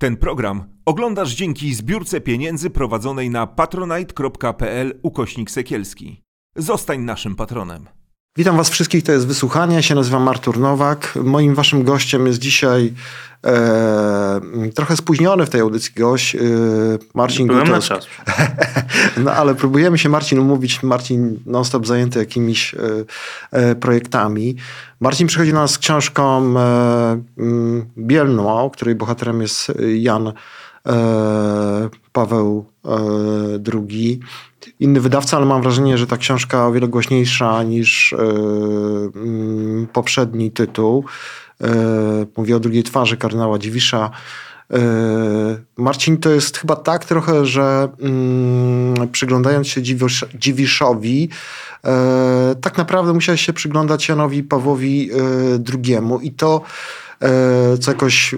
Ten program oglądasz dzięki zbiórce pieniędzy prowadzonej na patronite.pl ukośnik sekielski. Zostań naszym patronem. Witam Was wszystkich, to jest Wysłuchanie. Ja się nazywam Artur Nowak. Moim Waszym gościem jest dzisiaj e, trochę spóźniony w tej audycji gość, e, Marcin Byłem na czas. No ale próbujemy się Marcin umówić. Marcin non-stop zajęty jakimiś e, e, projektami. Marcin przychodzi do nas z książką e, mm, Bielną, której bohaterem jest Jan e, Paweł e, II. Inny wydawca, ale mam wrażenie, że ta książka o wiele głośniejsza niż mm, poprzedni tytuł. E, Mówię o drugiej twarzy kardynała Dziwisza. E, Marcin, to jest chyba tak trochę, że mm, przyglądając się Dziwisz, Dziwiszowi, tak naprawdę musiałeś się przyglądać Janowi Pawłowi e, II i to, co jakoś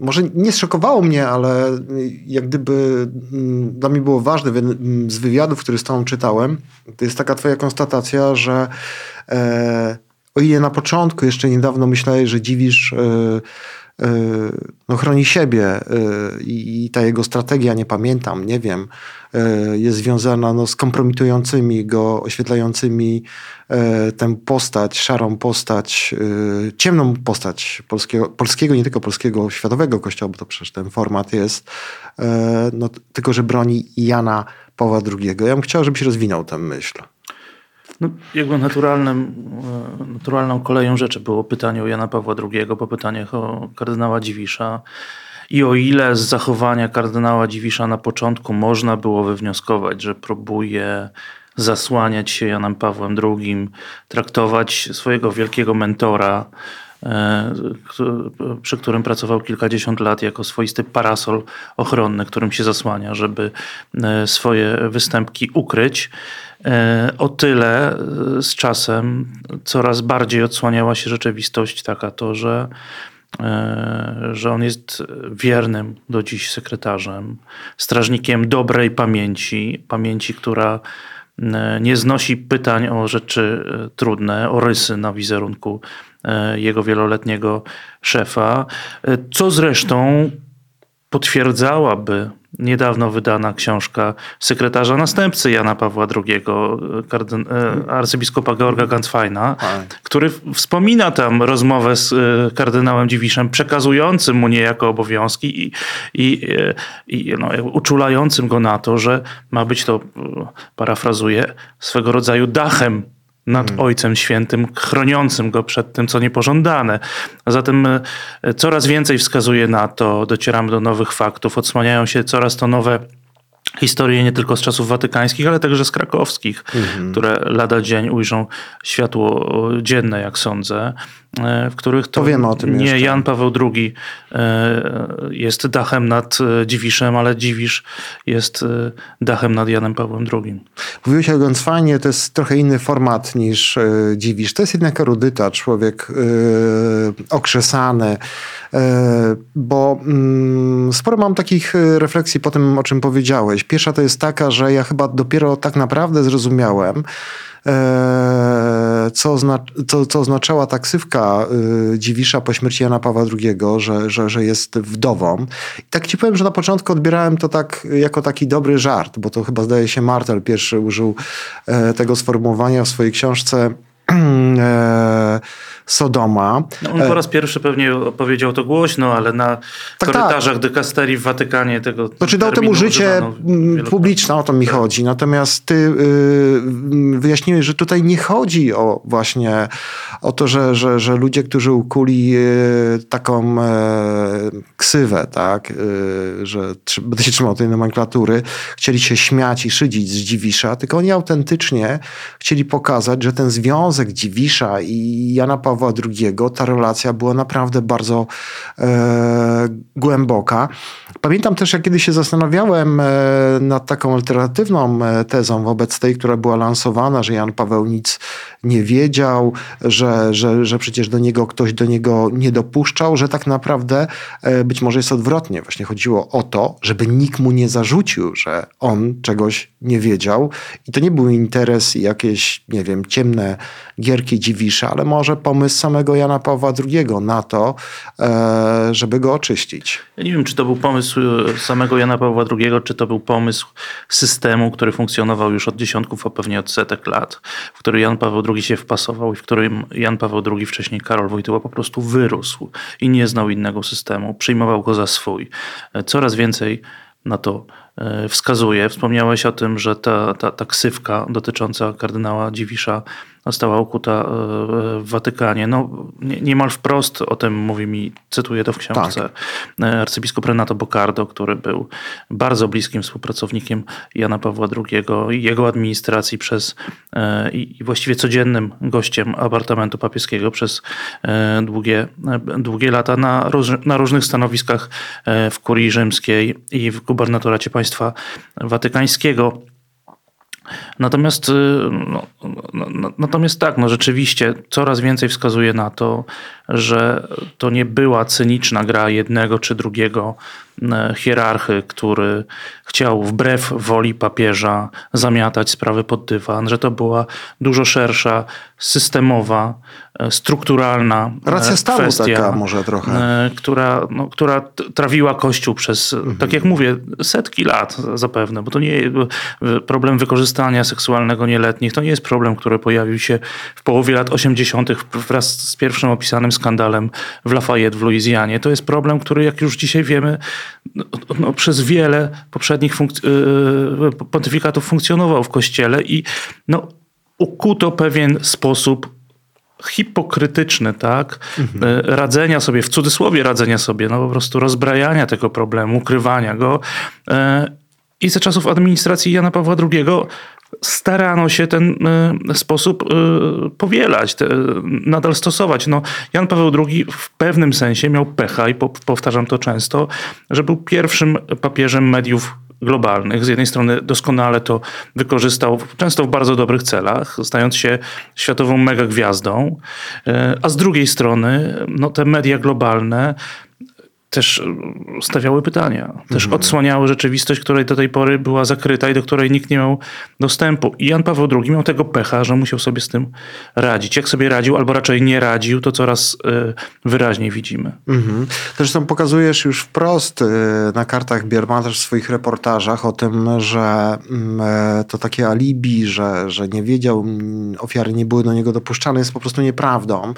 może nie zszokowało mnie, ale jak gdyby mm, dla mnie było ważne jednym z wywiadów, który z tobą czytałem, to jest taka twoja konstatacja, że e, o ile na początku jeszcze niedawno myślałeś, że dziwisz e, no, chroni siebie e, i, ta jego strategia, nie pamiętam, nie wiem, e, jest związana no, z kompromitującymi go, oświetlającymi e, tę postać, szarą postać, ciemną postać polskiego, polskiego, nie tylko polskiego, światowego kościoła, bo to przecież ten format jest, no, tylko że broni Jana Pawła II. Ja bym chciał, żebyś rozwinął tę myśl. No, jakby naturalnym, e, naturalną koleją rzeczy było pytanie o Jana Pawła II po pytaniach o kardynała Dziwisza. I o ile z zachowania kardynała Dziwisza na początku można było wywnioskować, że próbuje zasłaniać się Janem Pawłem II, traktować swojego wielkiego mentora, e, przy którym pracował kilkadziesiąt lat jako swoisty parasol ochronny, którym się zasłania, żeby e, swoje występki ukryć. E, O tyle e, z czasem coraz bardziej odsłaniała się rzeczywistość taka to, że, e, że on jest wiernym do dziś sekretarzem, strażnikiem dobrej pamięci, pamięci, która nie znosi pytań o rzeczy trudne, o rysy na wizerunku jego wieloletniego szefa, co zresztą potwierdzałaby niedawno wydana książka sekretarza następcy Jana Pawła II, kardyn- e, arcybiskupa Georga Gansfajna, który wspomina tam rozmowę z e, kardynałem Dziwiszem, przekazującym mu niejako obowiązki i, i, e, i no, uczulającym go na to, że ma być to, e, parafrazuję, swego rodzaju dachem nad Ojcem Świętym, chroniącym go przed tym, co niepożądane. A zatem e, coraz więcej wskazuje na to, docieramy do nowych faktów, odsłaniają się coraz to nowe historie nie tylko z czasów watykańskich, ale także z krakowskich, które lada dzień ujrzą światło dzienne, jak sądzę, e, w których to Powiemy o tym nie jeszcze. Jan Paweł II e, jest dachem nad e, Dziwiszem, ale Dziwisz jest e, dachem nad Janem Pawłem II. Mówiłeś o Gonsfajnie, to jest trochę inny format niż e, Dziwisz. To jest jednak erudyta, człowiek e, okrzesany, e, bo mm, sporo mam takich e, refleksji po tym, o czym powiedziałeś. Pierwsza to jest taka, że ja chyba dopiero tak naprawdę zrozumiałem, e, co, co, co oznaczała taksywka e, Dziwisza po śmierci Jana Pawła II, że, że, że jest wdową. I tak ci powiem, że na początku odbierałem to tak jako taki dobry żart, bo to chyba zdaje się Martel pierwszy użył e, tego sformułowania w swojej książce Sodoma. No, on po raz pierwszy pewnie powiedział to głośno, ale na tak. korytarzach dykasterii w Watykanie tego Znaczy dał temu życie publiczne, o to mi chodzi. Natomiast ty y, wyjaśniłeś, że tutaj nie chodzi o właśnie o to, że, że, że ludzie, którzy ukuli y, taką e, ksywę, tak, y, że będę się trzymał tej nomenklatury, chcieli się śmiać i szydzić z Dziwisza, tylko oni autentycznie chcieli pokazać, że ten związek Dziwisza i Jana Pawła II, ta relacja była naprawdę bardzo e, głęboka. Pamiętam też, jak kiedyś się zastanawiałem e, nad taką alternatywną e, tezą wobec tej, która była lansowana, że Jan Paweł nic nie wiedział, że, że, że przecież do niego ktoś do niego nie dopuszczał, że tak naprawdę e, być może jest odwrotnie. Właśnie chodziło o to, żeby nikt mu nie zarzucił, że on czegoś nie wiedział i to nie był interes i jakieś, nie wiem, ciemne gierki Dziwisza, ale może pomysł samego Jana Pawła II na to, e, żeby go oczyścić. Ja nie wiem, czy to był pomysł e, samego Jana Pawła II, czy to był pomysł systemu, który funkcjonował już od dziesiątków, a pewnie od setek lat, w który Jan Paweł II się wpasował i w którym Jan Paweł II, wcześniej Karol Wojtyła, po prostu wyrósł i nie znał innego systemu. Przyjmował go za swój. E, Coraz więcej na to wskazuje. Wspomniałeś o tym, że ta, ta, ta ksywka dotycząca kardynała Dziwisza została ukuta e, w Watykanie. No, nie- niemal wprost o tym mówi mi, cytuję to w książce, e, arcybiskup Renato Bocardo, który był bardzo bliskim współpracownikiem Jana Pawła II i jego administracji przez e, i właściwie codziennym gościem apartamentu papieskiego przez e, długie, e, długie lata na, na różnych stanowiskach e, w kurii rzymskiej i w gubernatoracie państwa watykańskiego. Natomiast, y, no, no, no, natomiast tak, no rzeczywiście coraz więcej wskazuje na to, że to nie była cyniczna gra jednego czy drugiego e, hierarchy, który chciał wbrew woli papieża zamiatać sprawy pod dywan, że to była dużo szersza, systemowa, strukturalna e, Racja stanu kwestia, taka może trochę. e, która, no, która trawiła Kościół przez, tak jak mówię, setki lat zapewne, bo to nie e, problem wykorzystania seksualnego nieletnich, to nie jest problem, który pojawił się w połowie lat 80. wraz z pierwszym opisanym skandalem w Lafayette w Luizjanie. To jest problem, który jak już dzisiaj wiemy, no, no, przez wiele poprzednich e, pontyfikatów funkcjonował w Kościele i no, ukuto pewien sposób hipokrytyczny, tak? E, Radzenia sobie, w cudzysłowie radzenia sobie, no po prostu rozbrajania tego problemu, ukrywania go. E, I za czasów administracji Jana Pawła II starano się ten e, sposób powielać, nadal stosować. No, Jan Paweł II w pewnym sensie miał pecha i po, powtarzam to często, że był pierwszym papieżem mediów globalnych. Z jednej strony doskonale to wykorzystał, często w bardzo dobrych celach, stając się światową megagwiazdą, e, a z drugiej strony no, te media globalne też e, stawiały pytania, też odsłaniały rzeczywistość, której do tej pory była zakryta i do której nikt nie miał dostępu. I Jan Paweł II miał tego pecha, że musiał sobie z tym radzić. Jak sobie radził, albo raczej nie radził, to coraz e, wyraźniej widzimy. Mhm. Zresztą pokazujesz już wprost y, na kartach Bierma, też w swoich reportażach o tym, że mm, e, to takie alibi, że, że nie wiedział, ofiary nie były do niego dopuszczane, jest po prostu nieprawdą.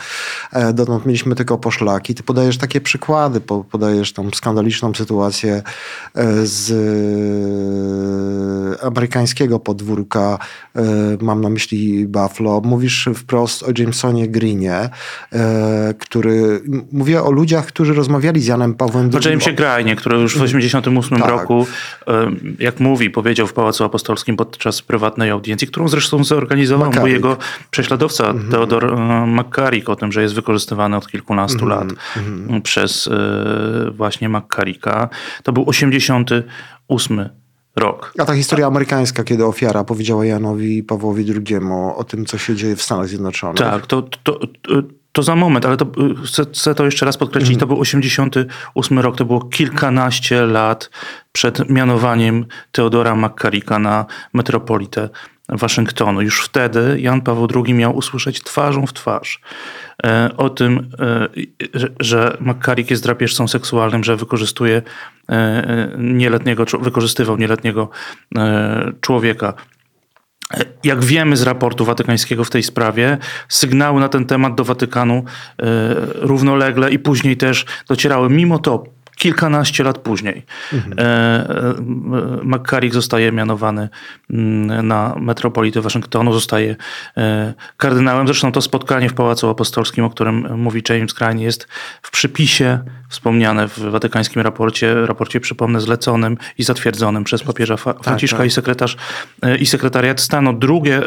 E, Dotąd mieliśmy tylko poszlaki. Ty podajesz takie przykłady, po- podajesz tą skandaliczną sytuację e, z e, amerykańskiego podwórka, e, mam na myśli Buffalo. Mówisz wprost o Jamesonie Greenie, który... Mówię o ludziach, którzy rozmawiali z Janem Pawłem O II. Jamesie Grajnie, który już w 1988 Tak. roku, jak mówi, powiedział w Pałacu Apostolskim podczas prywatnej audiencji, którą zresztą zorganizował McCarrick. jego prześladowca Theodor e, McCarrick, o tym, że jest wykorzystywany od kilkunastu lat przez e, właśnie McCarricka. To był 88 rok. A ta historia amerykańska, kiedy ofiara powiedziała Janowi Pawłowi II o tym, co się dzieje w Stanach Zjednoczonych. Tak, to, to, to, to za moment, ale to, chcę, chcę to jeszcze raz podkreślić. To był 88 rok, to było kilkanaście lat przed mianowaniem Teodora McCarricka na metropolitę Waszyngtonu. Już wtedy Jan Paweł II miał usłyszeć twarzą w twarz e, o tym, e, że- McCarrick jest drapieżcą seksualnym, że wykorzystuje e, nieletniego, wykorzystywał nieletniego człowieka. Jak wiemy z raportu watykańskiego w tej sprawie, sygnały na ten temat do Watykanu równolegle i później też docierały. Mimo to kilkanaście lat później e, e, McCarrick zostaje mianowany mm, na metropolitę Waszyngtonu, zostaje e, kardynałem. Zresztą to spotkanie w Pałacu Apostolskim, o którym mówi James Crane, jest w przypisie wspomniane w watykańskim raporcie, raporcie przypomnę zleconym i zatwierdzonym przez papieża Fa- Franciszka tak. i sekretarz i sekretariat stanu. Drugie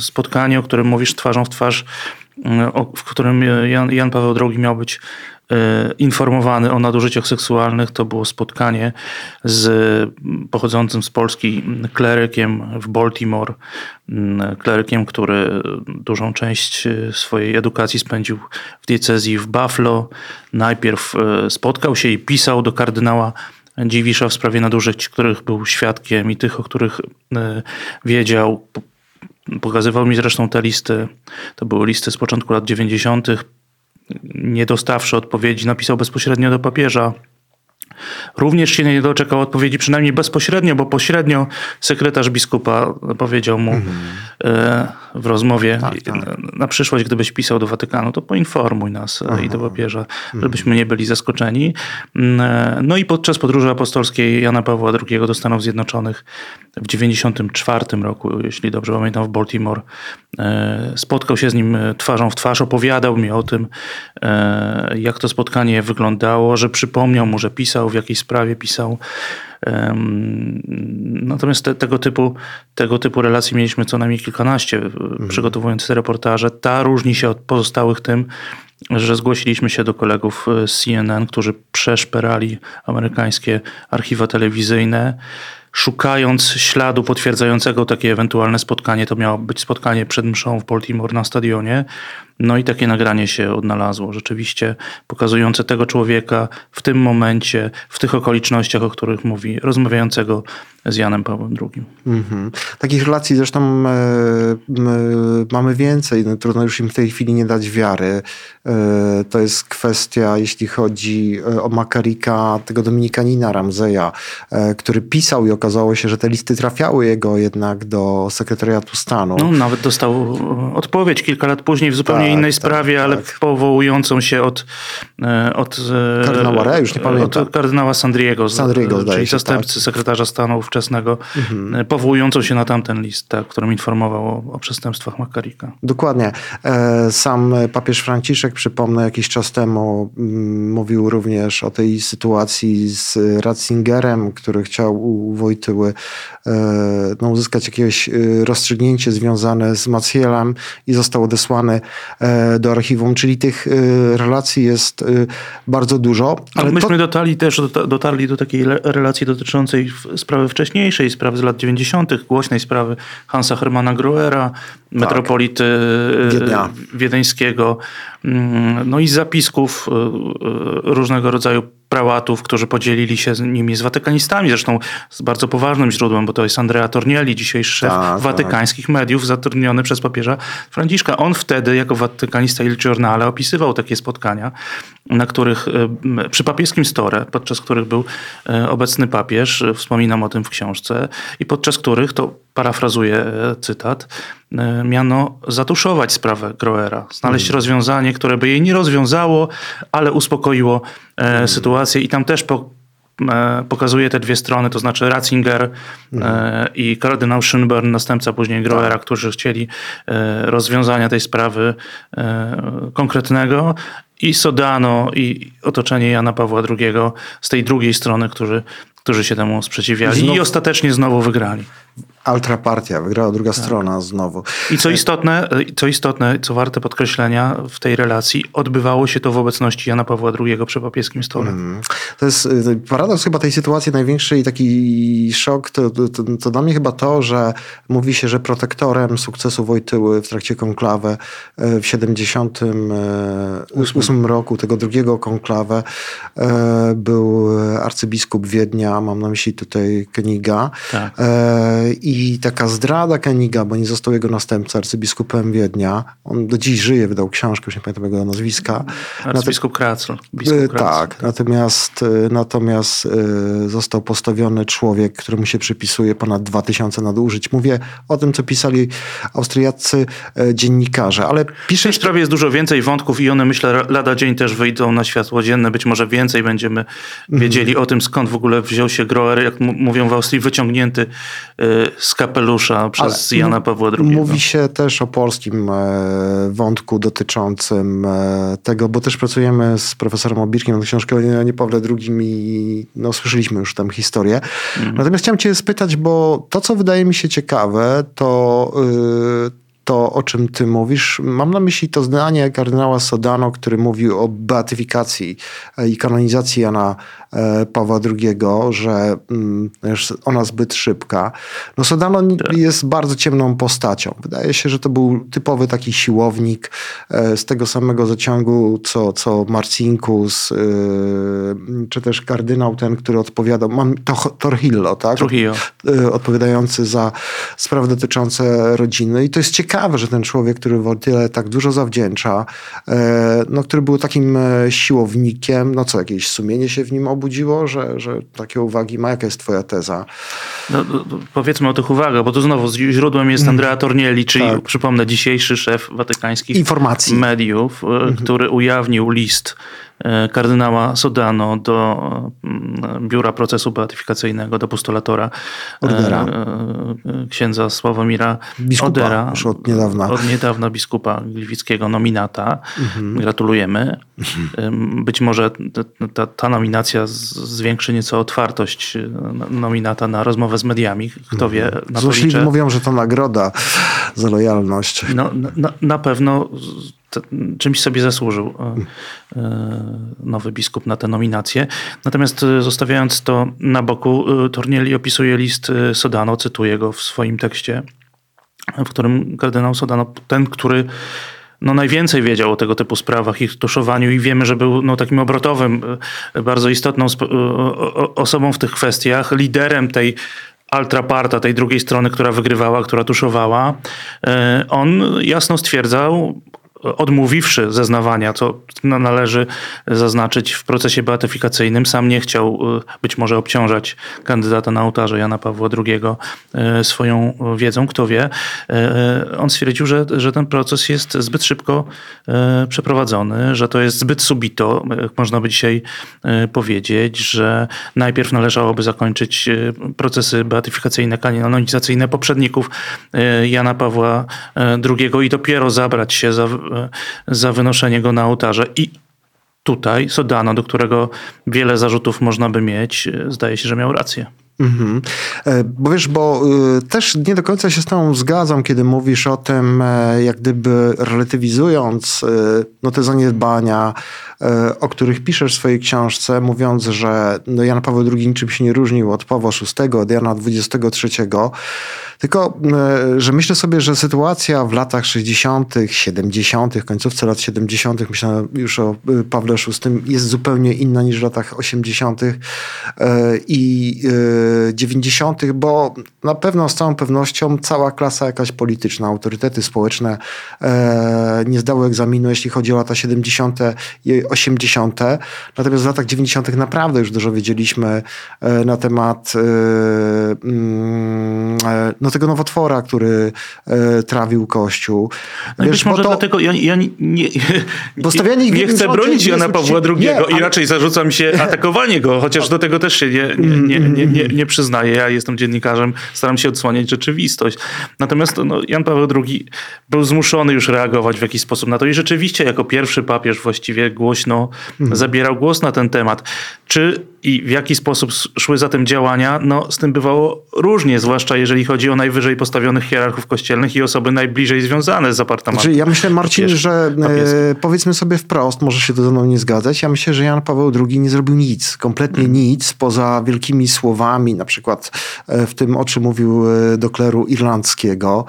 spotkanie, o którym mówisz twarzą w twarz, o- w którym Jan, Jan Paweł II miał być informowany o nadużyciach seksualnych, to było spotkanie z pochodzącym z Polski klerykiem w Baltimore, klerykiem, który dużą część swojej edukacji spędził w diecezji w Buffalo. Najpierw spotkał się i pisał do kardynała Dziwisza w sprawie nadużyć, których był świadkiem i tych, o których wiedział. Pokazywał mi zresztą te listy. To były listy z początku lat 90. Nie dostawszy odpowiedzi, napisał bezpośrednio do papieża. Również się nie doczekał odpowiedzi, przynajmniej bezpośrednio, bo pośrednio sekretarz biskupa powiedział mu mhm. E, w rozmowie tak, tak. na przyszłość, gdybyś pisał do Watykanu, to poinformuj nas Aha. i do papieża, mhm. żebyśmy nie byli zaskoczeni. Mm, e, no i podczas podróży apostolskiej Jana Pawła II do Stanów Zjednoczonych w 1994 roku, jeśli dobrze pamiętam, w Baltimore, e, spotkał się z nim twarzą w twarz, opowiadał mi o tym, jak to spotkanie wyglądało, że przypomniał mu, że pisał w jakiej sprawie pisał. Natomiast te, tego, typu, tego typu relacji mieliśmy co najmniej kilkanaście, mhm. przygotowując te reportaże. Ta różni się od pozostałych tym, że zgłosiliśmy się do kolegów z CNN, którzy przeszperali amerykańskie archiwa telewizyjne szukając śladu potwierdzającego takie ewentualne spotkanie. To miało być spotkanie przed mszą w Baltimore na stadionie. No i takie nagranie się odnalazło, rzeczywiście pokazujące tego człowieka w tym momencie, w tych okolicznościach, o których mówi, rozmawiającego z Janem Pawłem II. Mm-hmm. Takich relacji zresztą e, mamy więcej, no, trudno już im w tej chwili nie dać wiary. E, to jest kwestia, jeśli chodzi e, o Makarika, tego dominikanina Ramzeja, e, który pisał i okazało się, że te listy trafiały jego jednak do sekretariatu stanu. No, nawet dostał odpowiedź kilka lat później w zupełnie zupełnie innej tak, sprawie, tak, ale tak. powołującą się od, e, od e, kardynała już nie pamiętam. Od kardynała Sandriego, Sandriego czyli zastępcy tak. sekretarza stanu ówczesnego, mhm. E, powołującą się na tamten list, tak, którym informował o, o przestępstwach Makarika. Dokładnie. Sam papież Franciszek, przypomnę, jakiś czas temu mm, mówił również o tej sytuacji z Ratzingerem, który chciał u Wojtyły no, uzyskać jakieś rozstrzygnięcie związane z Macielem i został odesłany do archiwum, czyli tych e, relacji jest e, bardzo dużo. Ale no, myśmy to... dotarli też dotarli do takiej relacji dotyczącej sprawy wcześniejszej, sprawy z lat 90., głośnej sprawy Hansa Hermana Groera, tak. metropolity wiedeńskiego, mm, no i zapisków różnego rodzaju prałatów, którzy podzielili się z nimi z watykanistami, zresztą z bardzo poważnym źródłem, bo to jest Andrea Tornielli, dzisiejszy szef tak, tak. watykańskich tak. mediów, zatrudniony przez papieża Franciszka. On wtedy jako watykanista Il Giornale opisywał takie spotkania, na których e, przy papieskim stole, podczas których był e, obecny papież, wspominam o tym w książce, i podczas których, to parafrazuję e, cytat, miano zatuszować sprawę Groera, znaleźć hmm. rozwiązanie, które by jej nie rozwiązało, ale uspokoiło hmm. sytuację i tam też po, pokazuje te dwie strony, to znaczy Ratzinger hmm. i kardynał Schönborn, następca później Groera, tak. którzy chcieli rozwiązania tej sprawy konkretnego i Sodano, i otoczenie Jana Pawła II z tej drugiej strony, którzy, którzy się temu sprzeciwiali Znów... i ostatecznie znowu wygrali. Altrapartia, wygrała druga tak. strona znowu. I co istotne, co istotne, co warte podkreślenia w tej relacji, odbywało się to w obecności Jana Pawła II przy papieskim stole. Mm. To jest y, paradoks chyba tej sytuacji największy i taki szok, to, to, to, dla mnie chyba to, że mówi się, że protektorem sukcesu Wojtyły w trakcie konklawy y, w 78 y, roku, tego drugiego konklawę, był arcybiskup Wiednia, mam na myśli tutaj Keniga. Tak. I i taka zdrada Keniga, bo nie został jego następca arcybiskupem Wiednia. On do dziś żyje, wydał książkę, już nie pamiętam jego nazwiska. Arcybiskup Kracl. E, tak, natomiast, e, natomiast e, został postawiony człowiek, któremu się przypisuje ponad 2000 nadużyć. Mówię o tym, co pisali austriaccy dziennikarze, ale pisze... W tej sprawie jest dużo więcej wątków i one myślę lada dzień też wyjdą na światło dzienne. Być może więcej będziemy mhm. wiedzieli mm. o tym, skąd w ogóle wziął się Groer, jak mówią w Austrii, wyciągnięty z kapelusza przez Ale Jana Pawła II. Mówi się też o polskim e, wątku dotyczącym e, tego, bo też pracujemy z profesorem Obirkiem na książkę o Janie Pawle II i no, słyszeliśmy już tam historię. Mhm. Natomiast chciałem cię spytać, bo to, co wydaje mi się ciekawe, to yy, to, o czym ty mówisz. Mam na myśli to zdanie kardynała Sodano, który mówił o beatyfikacji e, i kanonizacji Jana e, Pawła II, że mm, ona zbyt szybka. No Sodano tak. jest bardzo ciemną postacią. Wydaje się, że to był typowy taki siłownik e, z tego samego zaciągu, co, co Marcinkus, czy też kardynał ten, który odpowiadał, mam to, Torhillo, tak? Trujillo. Odpowiadający za sprawy dotyczące rodziny. I to jest ciekawe, że ten człowiek, który tyle tak dużo zawdzięcza, e, no, który był takim e, siłownikiem, no co, jakieś sumienie się w nim obudziło, że, że takie uwagi ma? Jaka jest twoja teza? No, powiedzmy o tych uwagach, bo to znowu źródłem jest mhm. Andrea Tornielli, czyli tak. przypomnę dzisiejszy szef watykańskich Informacji. mediów, e, mhm. który ujawnił list kardynała Sodano do mm, Biura Procesu Beatyfikacyjnego, do postulatora Ordera. E, e, księdza Sławomira biskupa, Odera. Już od niedawna. Od niedawna biskupa gliwickiego nominata. Mhm. Gratulujemy. Mhm. Być może ta, ta, nominacja zwiększy nieco otwartość nominata na rozmowę z mediami. Kto wie, mhm. Złośliwi mówią, że to nagroda za lojalność. No, na, na pewno czymś sobie zasłużył e, e, nowy biskup na tę nominację. Natomiast e, zostawiając to na boku, Tornieli opisuje list Sodano, cytuję go w swoim tekście, w którym kardynał Sodano, ten, który no najwięcej wiedział o tego typu sprawach, ich tuszowaniu i wiemy, że był no, takim obrotowym, bardzo istotną osobą w tych kwestiach, liderem tej altraparta, tej drugiej strony, która wygrywała, która tuszowała. On jasno stwierdzał, odmówiwszy zeznawania, co należy zaznaczyć w procesie beatyfikacyjnym, sam nie chciał y, być może obciążać kandydata na ołtarze Jana Pawła II y, swoją wiedzą, kto wie. Y, on stwierdził, że, że ten proces jest zbyt szybko przeprowadzony, że to jest zbyt subito, można by dzisiaj powiedzieć, że najpierw należałoby zakończyć procesy beatyfikacyjne, kanonizacyjne poprzedników Jana Pawła II i dopiero zabrać się za za wynoszenie go na ołtarze. I tutaj Sodano, do którego wiele zarzutów można by mieć, zdaje się, że miał rację. Mhm. E, bo wiesz, bo też nie do końca się z tobą zgadzam, kiedy mówisz o tym, e, jak gdyby relatywizując no, te zaniedbania, e, o których piszesz w swojej książce, mówiąc, że no, Jan Paweł II niczym się nie różnił od Pawła VI, od Jana XXIII, tylko, e, że myślę sobie, że sytuacja w latach 60., 70., końcówce lat 70., myślę już o e, Pawle VI, jest zupełnie inna niż w latach 80. E, i 90., bo na pewno z całą pewnością cała klasa jakaś polityczna, autorytety społeczne nie zdały egzaminu, jeśli chodzi o lata 70. i 80. Natomiast w latach 90. naprawdę już dużo wiedzieliśmy na temat mm, no, tego nowotwora, który e, trawił Kościół. No Wiesz, być może to, dlatego ja, ja nie, nie, nie, nie chcę bronić Jana Pawła II i raczej zarzucam się atakowanie go, chociaż do tego też się nie, nie, nie, nie, nie, przyznaję. Ja jestem dziennikarzem, staram się odsłaniać rzeczywistość. Natomiast no, Jan Paweł II był zmuszony już reagować w jakiś sposób na to i rzeczywiście jako pierwszy papież właściwie głośno mhm. zabierał głos na ten temat. Czy i w jaki sposób szły za tym działania, no z tym bywało różnie, zwłaszcza jeżeli chodzi o najwyżej postawionych hierarchów kościelnych i osoby najbliżej związane z apartamentem. Znaczy, ja myślę, Marcin, że e, powiedzmy sobie wprost, może się to ze mną nie zgadzać, ja myślę, że Jan Paweł II nie zrobił nic, kompletnie hmm. nic, poza wielkimi słowami, na przykład e, w tym, o czym mówił e, do kleru irlandzkiego.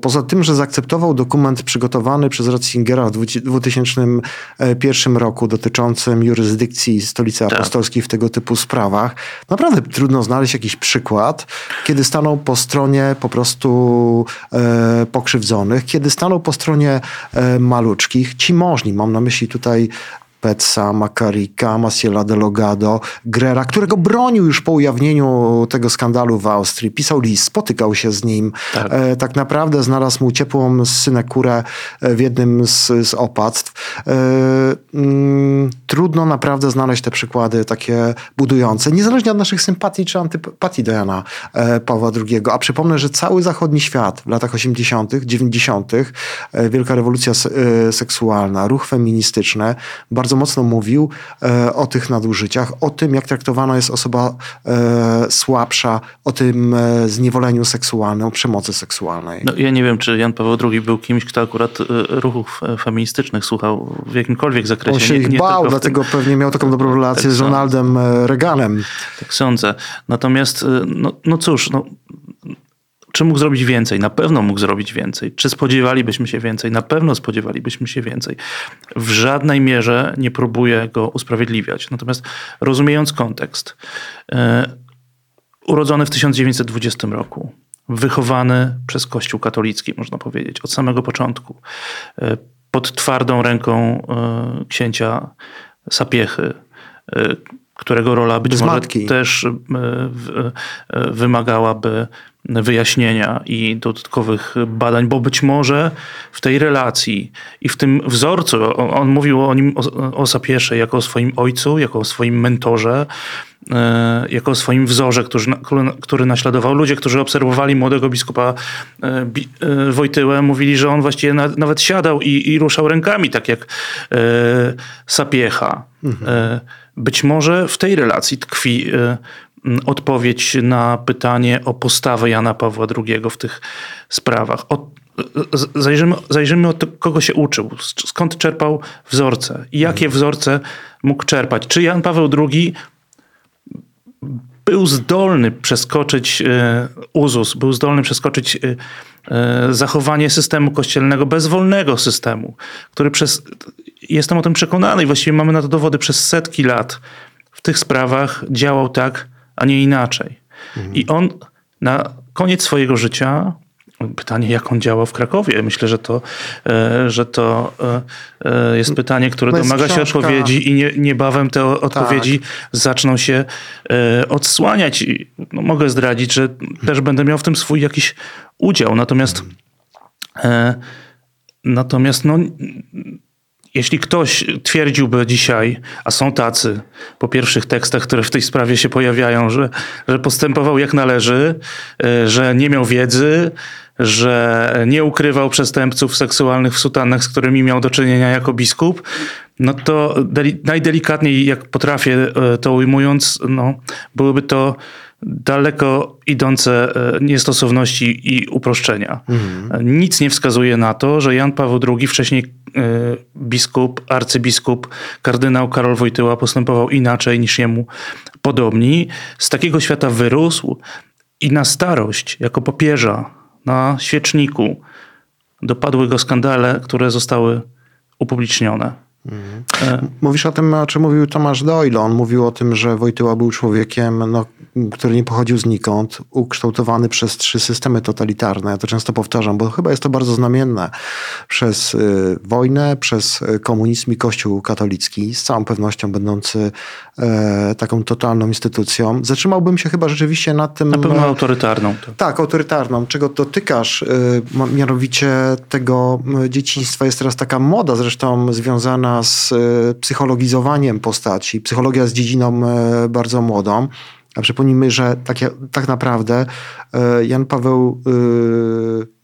Poza tym, że zaakceptował dokument przygotowany przez Ratzingera w 2001 roku dotyczącym jurysdykcji Stolicy tak. Apostolskiej w tego typu sprawach. Naprawdę trudno znaleźć jakiś przykład, kiedy stanął po stronie po prostu e, pokrzywdzonych, kiedy stanął po stronie e, maluczkich, ci możni, mam na myśli tutaj Petsa, Makarika, Maciela Delogado, Grera, którego bronił już po ujawnieniu tego skandalu w Austrii. Pisał list, spotykał się z nim. Tak, e, tak naprawdę znalazł mu ciepłą synekurę e, w jednym z, z opactw. mm, trudno naprawdę znaleźć te przykłady takie budujące, niezależnie od naszych sympatii czy antypatii do Jana Pawła II. A przypomnę, że cały zachodni świat w latach 80., 90., wielka rewolucja seksualna, ruch feministyczny bardzo mocno mówił o tych nadużyciach, o tym, jak traktowana jest osoba słabsza, o tym zniewoleniu seksualnym, o przemocy seksualnej. No, ja nie wiem, czy Jan Paweł II był kimś, kto akurat e, ruchów e, feministycznych słuchał w jakimkolwiek zakresie. On się ich bał, dlatego pewnie miał taką dobrą relację tak z Ronaldem e, Reaganem. Tak sądzę. Natomiast, no, no cóż, no, czy mógł zrobić więcej? Na pewno mógł zrobić więcej. Czy spodziewalibyśmy się więcej? Na pewno spodziewalibyśmy się więcej. W żadnej mierze nie próbuję go usprawiedliwiać. Natomiast rozumiejąc kontekst, urodzony w 1920 roku, wychowany przez Kościół katolicki, można powiedzieć, od samego początku, e, pod twardą ręką e, księcia Sapiechy, e, którego rola być może też wymagałaby wyjaśnienia i dodatkowych badań, bo być może w tej relacji i w tym wzorcu, on mówił o nim, o, o Sapiesze jako o swoim ojcu, jako o swoim mentorze, E, jako swoim wzorze, który, który naśladował. Ludzie, którzy obserwowali młodego biskupa e, e, Wojtyłę, mówili, że on właściwie nawet siadał i, i ruszał rękami, tak jak Sapiecha. Mhm. Być może w tej relacji tkwi odpowiedź na pytanie o postawę Jana Pawła II w tych sprawach. O, zajrzymy, zajrzymy od kogo się uczył, skąd czerpał wzorce i jakie mhm. wzorce mógł czerpać. Czy Jan Paweł II był zdolny przeskoczyć e, uzus, był zdolny przeskoczyć e, e, zachowanie systemu kościelnego, bezwolnego systemu, który przez, jestem o tym przekonany i właściwie mamy na to dowody, przez setki lat w tych sprawach działał tak, a nie inaczej. Mhm. I on na koniec swojego życia Pytanie, jak on działał w Krakowie. Myślę, że to, e, że to e, e, jest pytanie, które jest domaga książka. się odpowiedzi i nie, niebawem te odpowiedzi tak. zaczną się odsłaniać. No, mogę zdradzić, że też będę miał w tym swój jakiś udział. Natomiast natomiast no, jeśli ktoś twierdziłby dzisiaj, a są tacy po pierwszych tekstach, które w tej sprawie się pojawiają, że, że postępował jak należy, że nie miał wiedzy, że nie ukrywał przestępców seksualnych w sutannach, z którymi miał do czynienia jako biskup, no to najdelikatniej, jak potrafię e, to ujmując, no, byłyby to daleko idące e, niestosowności i uproszczenia. Mhm. Nic nie wskazuje na to, że Jan Paweł II, wcześniej e, biskup, arcybiskup, kardynał Karol Wojtyła postępował inaczej niż jemu podobni. Z takiego świata wyrósł i na starość, jako popieża, na świeczniku dopadły go skandale, które zostały upublicznione. Mówisz o tym, o czym mówił Tomasz Doyle. On mówił o tym, że Wojtyła był człowiekiem, no, który nie pochodził znikąd, ukształtowany przez trzy systemy totalitarne. Ja to często powtarzam, bo chyba jest to bardzo znamienne. Przez y, wojnę, przez komunizm i Kościół katolicki, z całą pewnością będący e, taką totalną instytucją. Zatrzymałbym się chyba rzeczywiście nad tym... Na pewno autorytarną. Tak, tak autorytarną. Czego dotykasz, y, mianowicie tego dzieciństwa. Jest teraz taka moda zresztą związana z e, psychologizowaniem postaci. Psychologia jest dziedziną e, bardzo młodą. A przypomnijmy, że tak, tak naprawdę e, Jan Paweł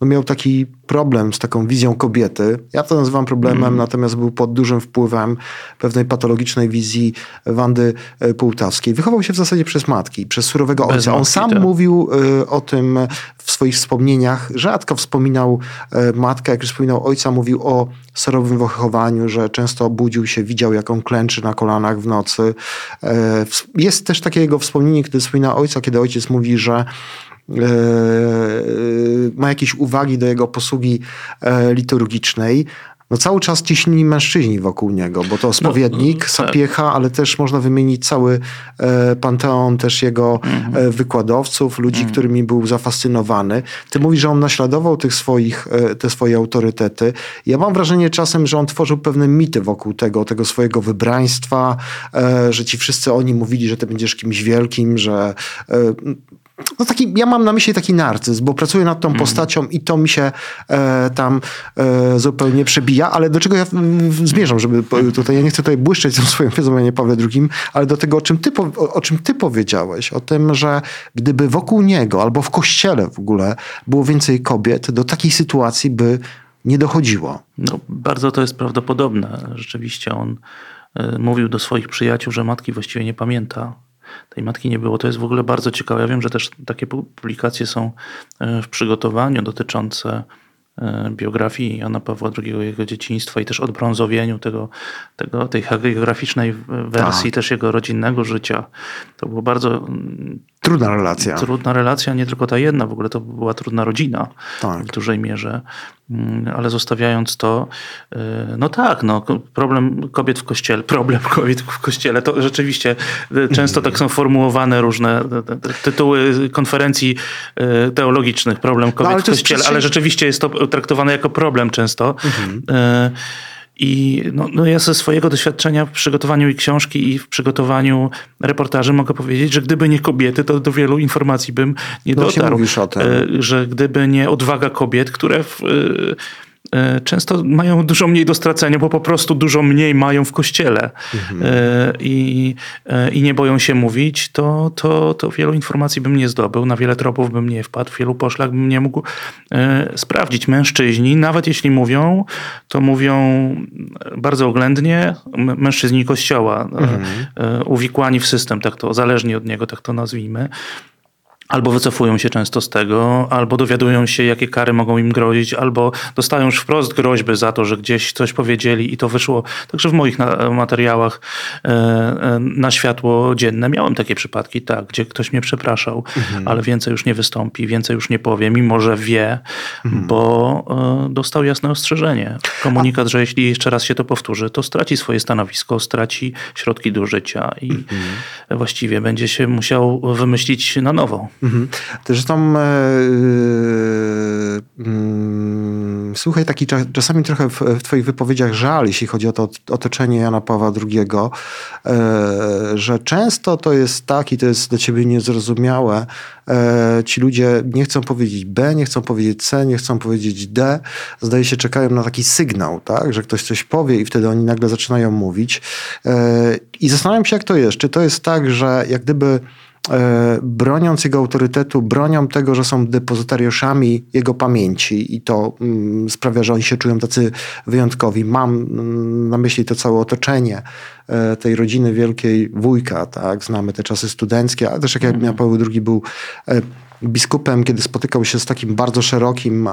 no miał taki problem z taką wizją kobiety. Ja to nazywam problemem, mm. natomiast był pod dużym wpływem pewnej patologicznej wizji Wandy Półtawskiej. Wychował się w zasadzie przez matki, przez surowego Bez ojca. On sam tak. mówił o tym w swoich wspomnieniach. Rzadko wspominał matkę, jak już wspominał ojca, mówił o serowym wychowaniu, że często budził się, widział jak on klęczy na kolanach w nocy. E, jest też takie jego wspomnienie, kiedy wspomina ojca, kiedy ojciec mówi, że e, ma jakieś uwagi do jego posługi e, liturgicznej, no cały czas ciśnili mężczyźni wokół niego, bo to spowiednik, no, tak. sapiecha, ale też można wymienić cały e, panteon też jego mhm. e, wykładowców, ludzi, mhm. którymi był zafascynowany. Ty mówisz, że on naśladował tych swoich, e, te swoje autorytety. Ja mam wrażenie czasem, że on tworzył pewne mity wokół tego, tego swojego wybraństwa, e, że ci wszyscy oni mówili, że ty będziesz kimś wielkim, że e, no taki, ja mam na myśli taki narcyz, bo pracuję nad tą Mhm. postacią i to mi się e, tam e, zupełnie przebija, ale do czego ja mm, zmierzam, żeby po- tutaj, ja nie chcę tutaj błyszczeć tą swoją wiedzą o Janie Pawle II, ale do tego, o czym, ty, o, o czym ty powiedziałeś, o tym, że gdyby wokół niego albo w kościele w ogóle było więcej kobiet, do takiej sytuacji by nie dochodziło. No, bardzo to jest prawdopodobne. Rzeczywiście on y, mówił do swoich przyjaciół, że matki właściwie nie pamięta. Tej matki nie było. To jest w ogóle bardzo ciekawe. Ja wiem, że też takie pu- publikacje są y, w przygotowaniu dotyczące y, biografii Jana Pawła II, jego dzieciństwa i też odbrązowieniu tego, tego, tej hagiograficznej wersji Tak. też jego rodzinnego życia. To było bardzo mm, Trudna relacja. trudna relacja, nie tylko ta jedna, w ogóle to była trudna rodzina Tak. w dużej mierze. Mm, Ale zostawiając to, y, no tak, no, problem kobiet w kościele, problem kobiet w kościele, to rzeczywiście y, często tak są formułowane różne te tytuły konferencji y, teologicznych, problem kobiet No, w kościele, przecież- ale rzeczywiście jest to traktowane jako problem często. Y, I no, no ja ze swojego doświadczenia w przygotowaniu i książki i w przygotowaniu reportaży mogę powiedzieć, że gdyby nie kobiety, to do wielu informacji bym nie No dotarł. E, Że gdyby nie odwaga kobiet, które w, e, często mają dużo mniej do stracenia, bo po prostu dużo mniej mają w kościele. E, i, e, i nie boją się mówić, to, to, to wielu informacji bym nie zdobył, na wiele tropów bym nie wpadł, wielu poszlak bym nie mógł e, sprawdzić. Mężczyźni, nawet jeśli mówią, to mówią bardzo oględnie, mężczyźni kościoła, e, e, uwikłani w system, tak to, zależni od niego, tak to nazwijmy. Albo wycofują się często z tego, albo dowiadują się, jakie kary mogą im grozić, albo dostają już wprost groźby za to, że gdzieś coś powiedzieli i to wyszło także w moich na, materiałach e, e, na światło dzienne. Miałem takie przypadki, tak, gdzie ktoś mnie przepraszał, ale więcej już nie wystąpi, więcej już nie powie, mimo że wie, bo e, dostał jasne ostrzeżenie. Komunikat, że jeśli jeszcze raz się to powtórzy, to straci swoje stanowisko, straci środki do życia i właściwie będzie się musiał wymyślić na nowo. Mhm. Zresztą yy, mm, słuchaj, taki cza- czasami trochę w, w twoich wypowiedziach żal, jeśli chodzi o to otoczenie Jana Pawła II, e, że często to jest tak i to jest dla ciebie niezrozumiałe, ci ludzie nie chcą powiedzieć B, nie chcą powiedzieć C, nie chcą powiedzieć D, zdaje się czekają na taki sygnał, tak, że ktoś coś powie i wtedy oni nagle zaczynają mówić. I zastanawiam się, jak to jest. Czy to jest tak, że jak gdyby broniąc jego autorytetu, bronią tego, że są depozytariuszami jego pamięci i to mm, sprawia, że oni się czują tacy wyjątkowi. Mam mm, na myśli to całe otoczenie e, tej rodziny wielkiej wujka, tak? Znamy te czasy studenckie, ale też jak Jan Paweł II był e, biskupem, kiedy spotykał się z takim bardzo szerokim,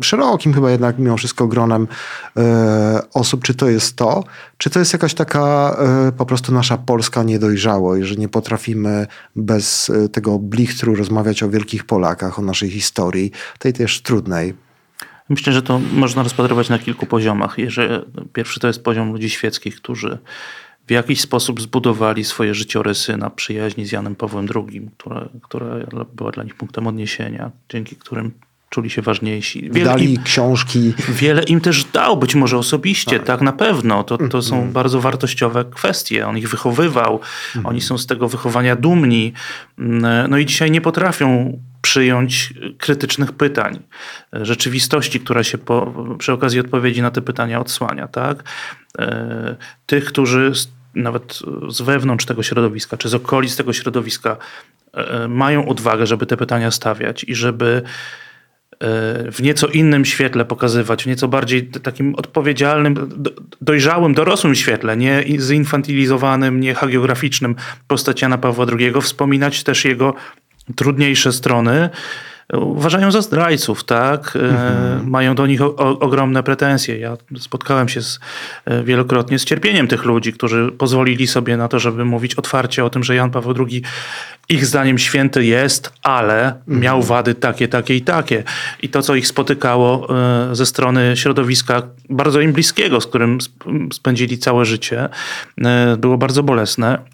szerokim chyba jednak mimo wszystko gronem e, osób, czy to jest to, czy to jest jakaś taka e, po prostu nasza polska niedojrzałość, że nie potrafimy bez e, tego blichtru rozmawiać o wielkich Polakach, o naszej historii, tej też trudnej. Myślę, że to można rozpatrywać na kilku poziomach. Jeżeli, pierwszy to jest poziom ludzi świeckich, którzy w jakiś sposób zbudowali swoje życiorysy na przyjaźni z Janem Pawłem II, która, która była dla nich punktem odniesienia, dzięki którym czuli się ważniejsi. Wiele Wydali im, książki, wiele im też dał, być może osobiście, tak, na pewno. To, to są bardzo wartościowe kwestie. On ich wychowywał, oni są z tego wychowania dumni. Mm, No i dzisiaj nie potrafią przyjąć krytycznych pytań, rzeczywistości, która się po, przy okazji odpowiedzi na te pytania odsłania. Tak? E, Tych, którzy nawet z wewnątrz tego środowiska, czy z okolic tego środowiska e, mają odwagę, żeby te pytania stawiać i żeby e, w nieco innym świetle pokazywać, w nieco bardziej takim odpowiedzialnym, do- dojrzałym, dorosłym świetle, nie zinfantylizowanym, nie hagiograficznym postać Jana Pawła II, wspominać też jego trudniejsze strony. Uważają za zdrajców, tak? E, Mają do nich o, o, ogromne pretensje. Ja spotkałem się z, e, wielokrotnie z cierpieniem tych ludzi, którzy pozwolili sobie na to, żeby mówić otwarcie o tym, że Jan Paweł II ich zdaniem święty jest, ale miał wady takie, takie i takie. I to, co ich spotykało e, ze strony środowiska bardzo im bliskiego, z którym sp- spędzili całe życie, było bardzo bolesne.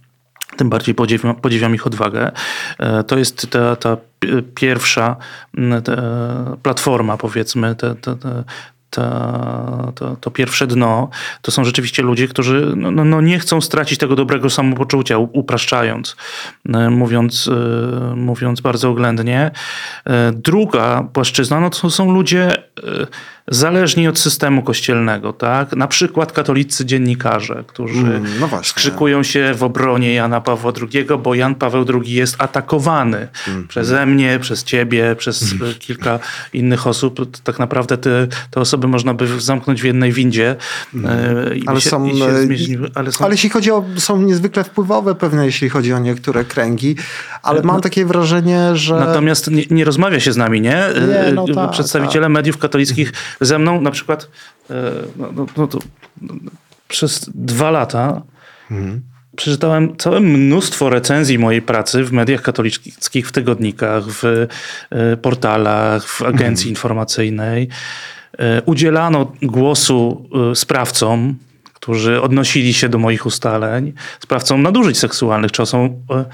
Tym bardziej podziwiam, podziwiam ich odwagę. E, To jest ta, ta pi- pierwsza ta platforma, powiedzmy, te, te, to, to, pierwsze dno to są rzeczywiście ludzie, którzy no, no, no nie chcą stracić tego dobrego samopoczucia, upraszczając, e, mówiąc, e, mówiąc bardzo oględnie. Druga płaszczyzna no to są ludzie zależni od systemu kościelnego. Tak? Na przykład katolicy dziennikarze, którzy mm, no skrzykują się w obronie Jana Pawła II, bo Jan Paweł II jest atakowany mm. przeze mnie, przez ciebie, przez mm. kilka innych osób. Tak naprawdę te, te osoby można by zamknąć w jednej windzie. Mm. Ale, się, są, ale, są, ale jeśli chodzi o, są niezwykle wpływowe pewne, jeśli chodzi o niektóre kręgi, ale mam no, takie wrażenie, że... Natomiast nie, nie rozmawia się z nami, nie? nie no tak, Przedstawiciele tak. mediów katolickich ze mną na przykład e, no, no, no to, przez dwa lata mhm. przeczytałem całe mnóstwo recenzji mojej pracy w mediach katolickich, w tygodnikach, w e, portalach, w agencji mhm. informacyjnej. E, udzielano głosu sprawcom którzy odnosili się do moich ustaleń, sprawcą nadużyć seksualnych, czy są e,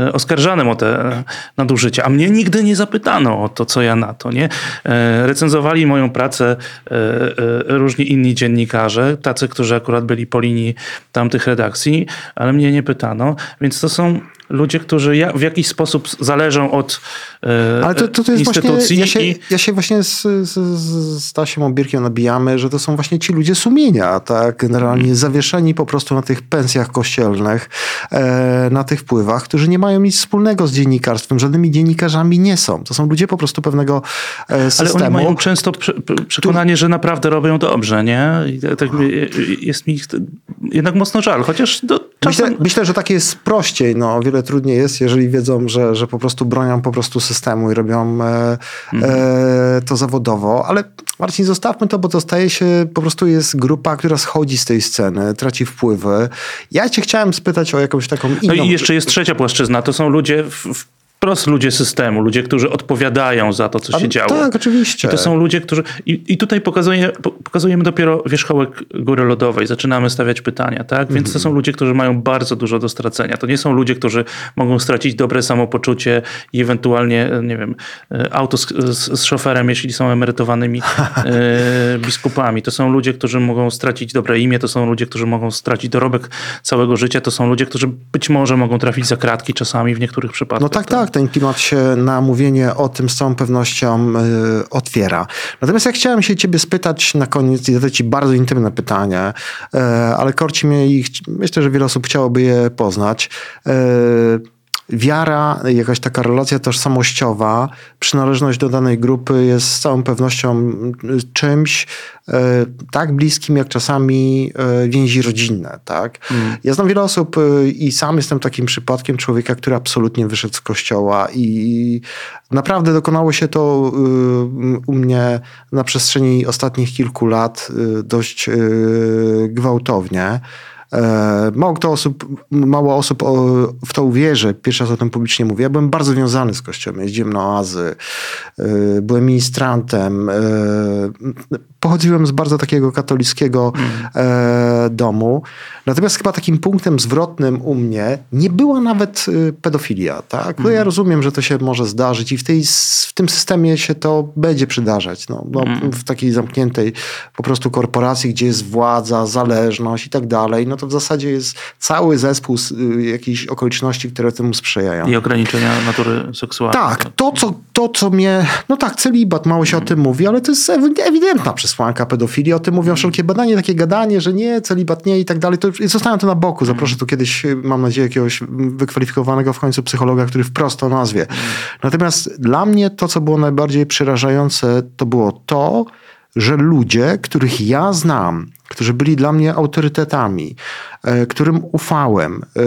e, oskarżanym o te e, nadużycia. A mnie nigdy nie zapytano o to, co ja na to. Nie? Recenzowali moją pracę różni inni dziennikarze, tacy, którzy akurat byli po linii tamtych redakcji, ale mnie nie pytano. Więc to są ludzie, którzy w jakiś sposób zależą od e, Ale to, to, to jest instytucji. Właśnie, ja, się, i... ja się właśnie z, z, z Stasiem Obierkiem nabijamy, że to są właśnie ci ludzie sumienia, tak? Generalnie hmm. zawieszeni po prostu na tych pensjach kościelnych, e, na tych wpływach, którzy nie mają nic wspólnego z dziennikarstwem, żadnymi dziennikarzami nie są. To są ludzie po prostu pewnego e, systemu. Ale oni mają często przekonanie, tu... że naprawdę robią dobrze, nie? I tak jest mi ich jednak mocno żal, chociaż do, czasem... myślę, myślę, że tak jest prościej, no wiele trudniej jest, jeżeli wiedzą, że, że po prostu bronią po prostu systemu i robią e, mhm. e, to zawodowo. Ale Marcin, zostawmy to, bo to staje się, po prostu jest grupa, która schodzi z tej sceny, traci wpływy. Ja cię chciałem spytać o jakąś taką inną... No i jeszcze jest trzecia płaszczyzna, to są ludzie w, w wprost ludzie systemu, ludzie, którzy odpowiadają za to, co się działo. Tak, oczywiście. I to są ludzie, którzy. I, i tutaj pokazuje, pokazujemy dopiero wierzchołek góry lodowej, zaczynamy stawiać pytania, tak? Więc to są ludzie, którzy mają bardzo dużo do stracenia. To nie są ludzie, którzy mogą stracić dobre samopoczucie i ewentualnie, nie wiem, auto z, z, z szoferem, jeśli są emerytowanymi e, biskupami. To są ludzie, którzy mogą stracić dobre imię, to są ludzie, którzy mogą stracić dorobek całego życia, to są ludzie, którzy być może mogą trafić za kratki czasami w niektórych przypadkach. No tak, tak ten klimat się na mówienie o tym z całą pewnością y, otwiera. Natomiast ja chciałem się ciebie spytać na koniec i zadać ci bardzo intymne pytanie, y, ale korci mnie i myślę, że wiele osób chciałoby je poznać. Wiara, jakaś taka relacja tożsamościowa, przynależność do danej grupy jest z całą pewnością czymś e, tak bliskim, jak czasami e, więzi rodzinne. Tak? Mm. Ja znam wiele osób e, i sam jestem takim przypadkiem człowieka, który absolutnie wyszedł z kościoła i naprawdę dokonało się to u mnie na przestrzeni ostatnich kilku lat dość gwałtownie. E, mało kto osób, mało osób w to uwierzy. Pierwszy raz o tym publicznie mówię. Ja byłem bardzo związany z Kościołem. Jeździłem na oazy, e, byłem ministrantem. Pochodziłem z bardzo takiego katolickiego mm. domu. Natomiast chyba takim punktem zwrotnym u mnie nie była nawet pedofilia. Tak? No ja mm. rozumiem, że to się może zdarzyć i w, tej, w tym systemie się to będzie przydarzać. No, no mm. W takiej zamkniętej po prostu korporacji, gdzie jest władza, zależność i tak dalej, no to w zasadzie jest cały zespół y, jakichś okoliczności, które temu sprzyjają. I ograniczenia natury seksualnej. Tak, to co, to co mnie, no tak, celibat, mało się o tym mówi, ale to jest ewidentna przesłanka pedofilii, o tym mówią wszelkie badania, takie gadanie, że nie, celibat nie i tak dalej, to zostawiam to na boku, zaproszę tu kiedyś, y, mam nadzieję, jakiegoś wykwalifikowanego w końcu psychologa, który wprost to nazwie. Natomiast dla mnie to, co było najbardziej przerażające, to było to, że ludzie, których ja znam, którzy byli dla mnie autorytetami, e, którym ufałem, e,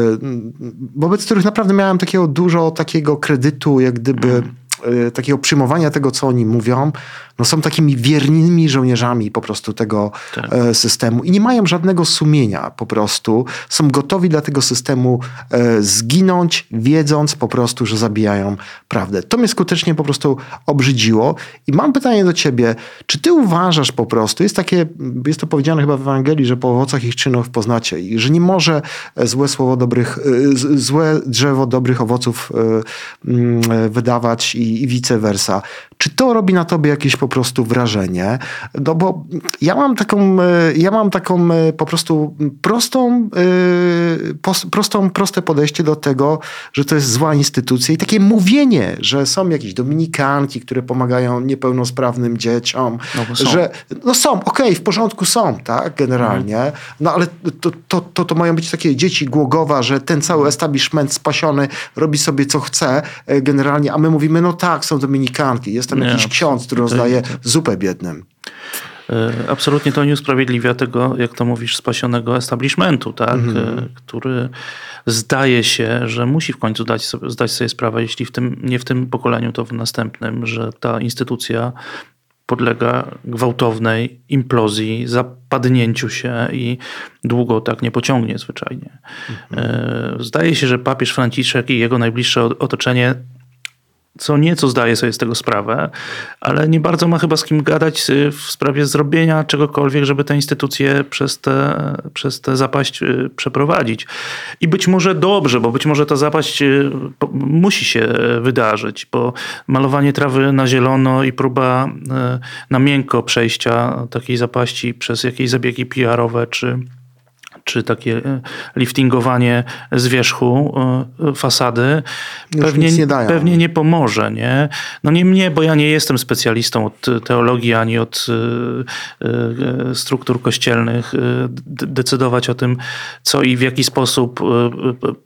wobec których naprawdę miałem takiego dużo takiego kredytu, jak gdyby e, takiego przyjmowania tego, co oni mówią, no są takimi wiernymi żołnierzami po prostu tego tak. E, systemu i nie mają żadnego sumienia po prostu. Są gotowi dla tego systemu e, zginąć, wiedząc po prostu, że zabijają prawdę. To mnie skutecznie po prostu obrzydziło i mam pytanie do ciebie, czy ty uważasz po prostu, jest takie, jest to powiedziane chyba w Ewangelii, że po owocach ich czynów poznacie i że nie może złe słowo dobrych, złe drzewo dobrych owoców mm, wydawać i, i vice versa. Czy to robi na tobie jakieś po prostu wrażenie? No bo ja mam taką, e, ja mam taką e, po prostu prostą, e, prostą, proste podejście do tego, że to jest zła instytucja i takie mówienie, że są jakieś dominikanki, które pomagają niepełnosprawnym dzieciom, No bo są. że no są, okej, w porządku są, tak, generalnie, no ale to, to, to, to mają być takie dzieci Głogowa, że ten cały establishment spasiony robi sobie co chce generalnie, a my mówimy, no tak, są dominikanki, jest tam Nie, jakiś ksiądz, który to- rozdaje zupę biednym. E, Absolutnie to nie usprawiedliwia tego, jak to mówisz, spasionego establishmentu, tak? Mhm. E, który zdaje się, że musi w końcu dać sobie, zdać sobie sprawę, jeśli w tym, nie w tym pokoleniu, to w następnym, że ta instytucja podlega gwałtownej implozji, zapadnięciu się i długo tak nie pociągnie zwyczajnie. E, Zdaje się, że papież Franciszek i jego najbliższe otoczenie co nieco zdaje sobie z tego sprawę, ale nie bardzo ma chyba z kim gadać y, w sprawie zrobienia czegokolwiek, żeby tę instytucję przez tę przez te zapaść y, przeprowadzić. I być może dobrze, bo być może ta zapaść y, musi się wydarzyć, bo malowanie trawy na zielono i próba na miękko przejścia takiej zapaści przez jakieś zabiegi PR-owe czy czy takie e, liftingowanie z wierzchu e, fasady Już pewnie, nie dają. pewnie nie pomoże. Nie? No nie mnie, bo ja nie jestem specjalistą od teologii ani od e, e, struktur kościelnych e, decydować o tym, co i w jaki sposób e,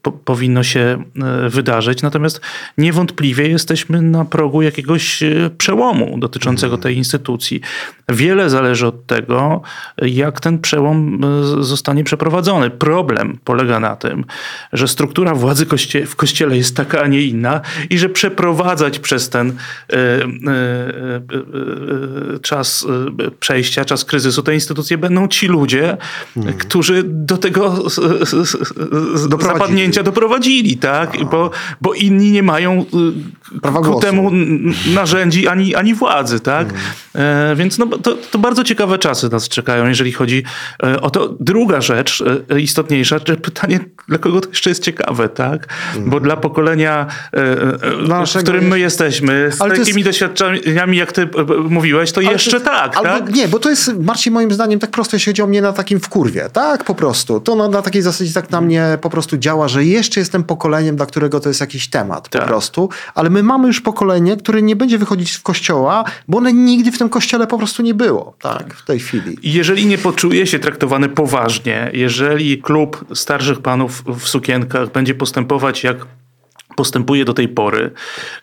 po, powinno się e, wydarzyć. Natomiast niewątpliwie jesteśmy na progu jakiegoś e, przełomu dotyczącego tej instytucji. Wiele zależy od tego, jak ten przełom e, zostanie przeprowadzony. Problem polega na tym, że struktura władzy koście w kościele jest taka, a nie inna i że przeprowadzać przez ten e, e, e, e, czas e, przejścia, czas kryzysu te instytucje będą ci ludzie, którzy do tego Doprowadzili. zapadnięcia doprowadzili, tak? Bo, bo inni nie mają y, Prawa ku temu narzędzi ani, ani władzy, tak? E, więc no, to, to bardzo ciekawe czasy nas czekają, jeżeli chodzi e, o to. Druga rzecz e, istotniejsza, czy pytanie, dla kogo to jeszcze jest ciekawe, tak? Bo dla pokolenia, e, e, w którym my jest- jesteśmy, z Ale to jest- takimi doświadczeniami, jak ty e, e, mówiłeś, to Ale jeszcze to tak, tak? Nie, bo to jest, Marcin, moim zdaniem tak prosto, jeśli chodzi o mnie na takim wkurwie. Tak, po prostu. To na, na takiej zasadzie tak na mnie po prostu działa, że jeszcze jestem pokoleniem, dla którego to jest jakiś temat po Tak. prostu. Ale my mamy już pokolenie, które nie będzie wychodzić z kościoła, bo one nigdy w tym kościele po prostu nie było. Tak, w tej chwili. Jeżeli nie poczuje się traktowany poważnie, jeżeli klub starszych panów w sukienkach będzie postępować jak postępuje do tej pory,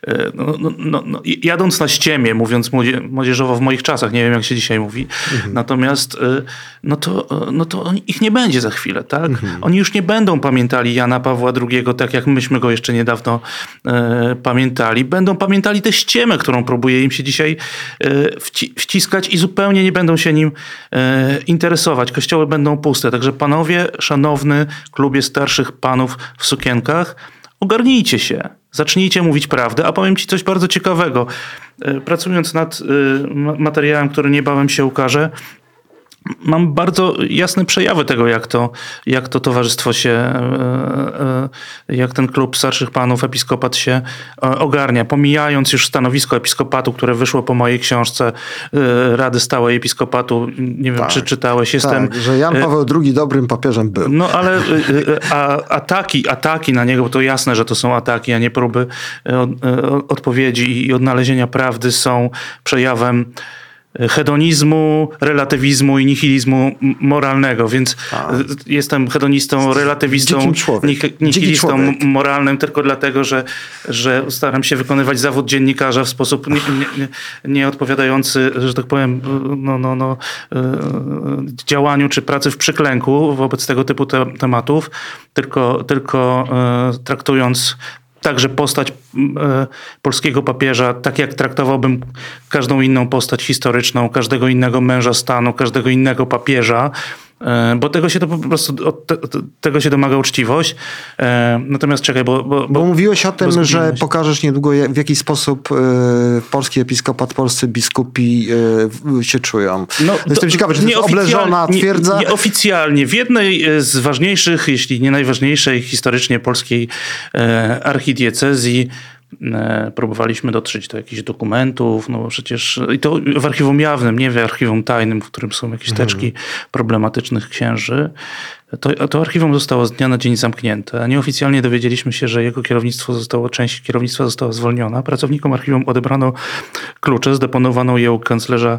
e, no, no, no, no, jadąc na ściemie, mówiąc młodzie, młodzieżowo w moich czasach, nie wiem jak się dzisiaj mówi, natomiast e, no to, e, no to ich nie będzie za chwilę, tak? Oni już nie będą pamiętali Jana Pawła II tak jak myśmy go jeszcze niedawno e, pamiętali. Będą pamiętali tę ściemę, którą próbuje im się dzisiaj e, wci- wciskać i zupełnie nie będą się nim e, interesować. Kościoły będą puste. Także panowie, szanowny klubie starszych panów w sukienkach, ogarnijcie się. Zacznijcie mówić prawdę, a powiem ci coś bardzo ciekawego. E, Pracując nad e, ma- materiałem, który niebawem się ukaże, mam bardzo jasne przejawy tego, jak to, jak to towarzystwo się, e, e, jak ten klub starszych panów, episkopat się e, ogarnia. Pomijając już stanowisko episkopatu, które wyszło po mojej książce Rady Stałej Episkopatu, nie wiem, Tak. czy czytałeś, jestem... Tak, że Jan Paweł II dobrym papieżem był. no ale a, ataki, ataki na niego, bo to jasne, że to są ataki, a nie próby od- odpowiedzi i odnalezienia prawdy są przejawem hedonizmu, relatywizmu i nihilizmu moralnego, więc A. jestem hedonistą, relatywistą, nihilistą moralnym tylko dlatego, że, że staram się wykonywać zawód dziennikarza w sposób nie, nie, nie, nie że tak powiem, no, no, no, e, działaniu czy pracy w przyklęku wobec tego typu te, tematów, tylko, tylko e, traktując także postać e, polskiego papieża, tak jak traktowałbym każdą inną postać historyczną, każdego innego męża stanu, każdego innego papieża, bo tego się to po prostu, od te, te- tego się domaga uczciwość. E, Natomiast czekaj, bo... bo, Bo mówiłeś o tym, bo że pokażesz niedługo, w jaki sposób e, polski episkopat, polscy biskupi e, się czują. Jestem to ciekawy, czy to jest obleżona nie- twierdza? Nieoficjalnie. W jednej e, z ważniejszych, jeśli nie najważniejszej historycznie polskiej e, archidiecezji e, próbowaliśmy dotrzeć do jakichś dokumentów, no bo przecież i to w archiwum jawnym, nie w archiwum tajnym, w którym są jakieś teczki problematycznych księży. To, to archiwum zostało z dnia na dzień zamknięte. a Nieoficjalnie dowiedzieliśmy się, że jego kierownictwo zostało, część kierownictwa została zwolniona. Pracownikom archiwum odebrano klucze, zdeponowano je u kanclerza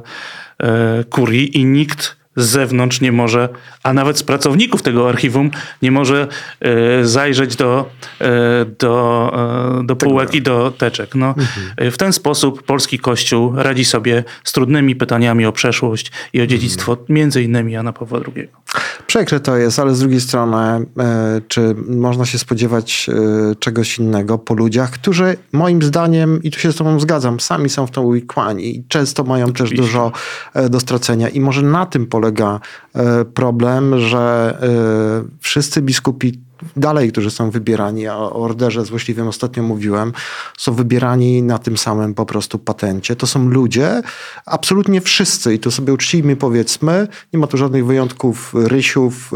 e, kurii i nikt z zewnątrz nie może, a nawet z pracowników tego archiwum nie może e, zajrzeć do, e, do, e, do półek i do teczek. No, e, W ten sposób polski kościół radzi sobie z trudnymi pytaniami o przeszłość i o dziedzictwo między innymi Jana Pawła II. Przykre to jest, ale z drugiej strony, czy można się spodziewać czegoś innego po ludziach, którzy moim zdaniem, i tu się z Tobą zgadzam, sami są w to uwikłani i często mają też Oczywiście. dużo e, do stracenia. I może na tym polega e, problem, że e, wszyscy biskupi dalej, którzy są wybierani, a o orderze złośliwym ostatnio mówiłem, są wybierani na tym samym po prostu patencie. To są ludzie, absolutnie wszyscy i to sobie uczciwie powiedzmy, nie ma tu żadnych wyjątków Rysiów,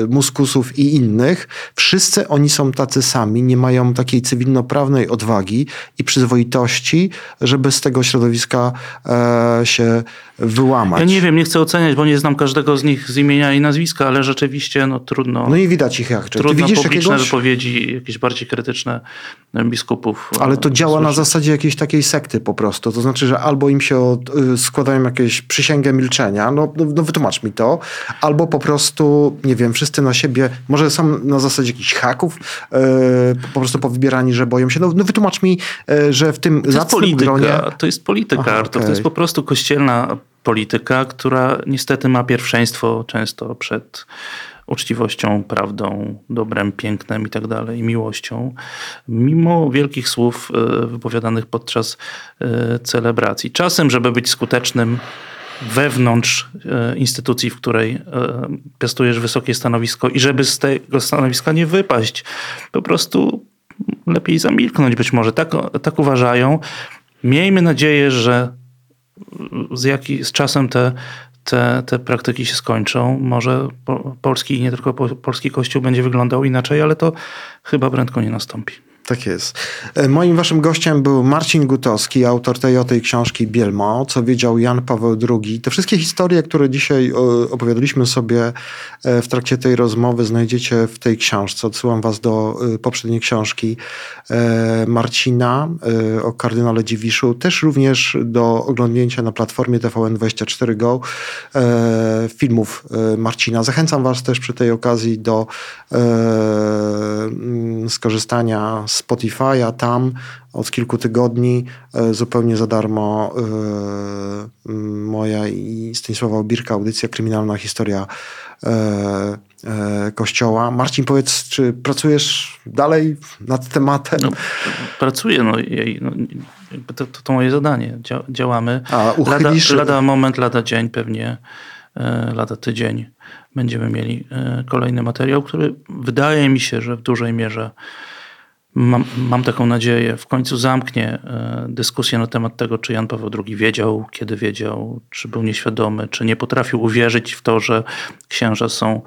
yy, Muskusów i innych. Wszyscy oni są tacy sami, nie mają takiej cywilnoprawnej odwagi i przyzwoitości, żeby z tego środowiska e, się wyłamać. Ja nie wiem, nie chcę oceniać, bo nie znam każdego z nich z imienia i nazwiska, ale rzeczywiście no, trudno, No i widać ich jak. Trudno widzisz publiczne jakiegoś... wypowiedzi jakieś bardziej krytyczne biskupów. Ale to e, działa na słyszeć. zasadzie jakiejś takiej sekty po prostu. To znaczy, że albo im się od, y, składają jakieś przysięgę milczenia, no, no, no wytłumacz mi to, albo po prostu, nie wiem, wszyscy na siebie, może są na zasadzie jakichś haków, y, po prostu powybierani, że boją się. No, no wytłumacz mi, że w tym To zacnym polityka, gronie... to jest polityka, Aha, Artur. To okej. jest po prostu kościelna polityka, która niestety ma pierwszeństwo często przed uczciwością, prawdą, dobrem, pięknem i tak miłością. Mimo wielkich słów e, wypowiadanych podczas e, celebracji. Czasem, żeby być skutecznym wewnątrz e, instytucji, w której piastujesz wysokie stanowisko i żeby z tego stanowiska nie wypaść, po prostu lepiej zamilknąć być może. Tak, tak uważają. Miejmy nadzieję, że z, jaki, z czasem te, te, te praktyki się skończą. Może po, polski i nie tylko po, polski kościół będzie wyglądał inaczej, ale to chyba prędko nie nastąpi. Tak jest. E, Moim waszym gościem był Marcin Gutowski, autor tej oto książki Bielmo, co wiedział Jan Paweł II. Te wszystkie historie, które dzisiaj e, opowiadaliśmy sobie e, w trakcie tej rozmowy, znajdziecie w tej książce. Odsyłam was do poprzedniej książki Marcina o kardynale Dziwiszu, też również do oglądnięcia na platformie TVN24 Go filmów Marcina. Zachęcam was też przy tej okazji do skorzystania z Spotify'a. Tam od kilku tygodni e, zupełnie za darmo e, moja i Stanisława Obirka audycja Kryminalna Historia e, Kościoła. Marcin, powiedz, czy pracujesz dalej nad tematem? No, pracuję, no, no, to, to, moje zadanie. Dzia, działamy. A, Lada, uchylisz... lada moment, lada dzień pewnie, lada tydzień będziemy mieli kolejny materiał, który wydaje mi się, że w dużej mierze mam, mam taką nadzieję, w końcu zamknie e, dyskusję na temat tego, czy Jan Paweł II wiedział, kiedy wiedział, czy był nieświadomy, czy nie potrafił uwierzyć w to, że księża są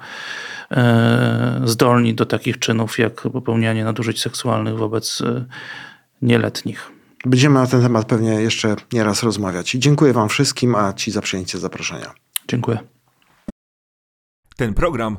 e, zdolni do takich czynów, jak popełnianie nadużyć seksualnych wobec e, nieletnich. Będziemy na ten temat pewnie jeszcze nieraz rozmawiać. Dziękuję wam wszystkim, a ci za przyjęcie zaproszenia. Dziękuję. Ten program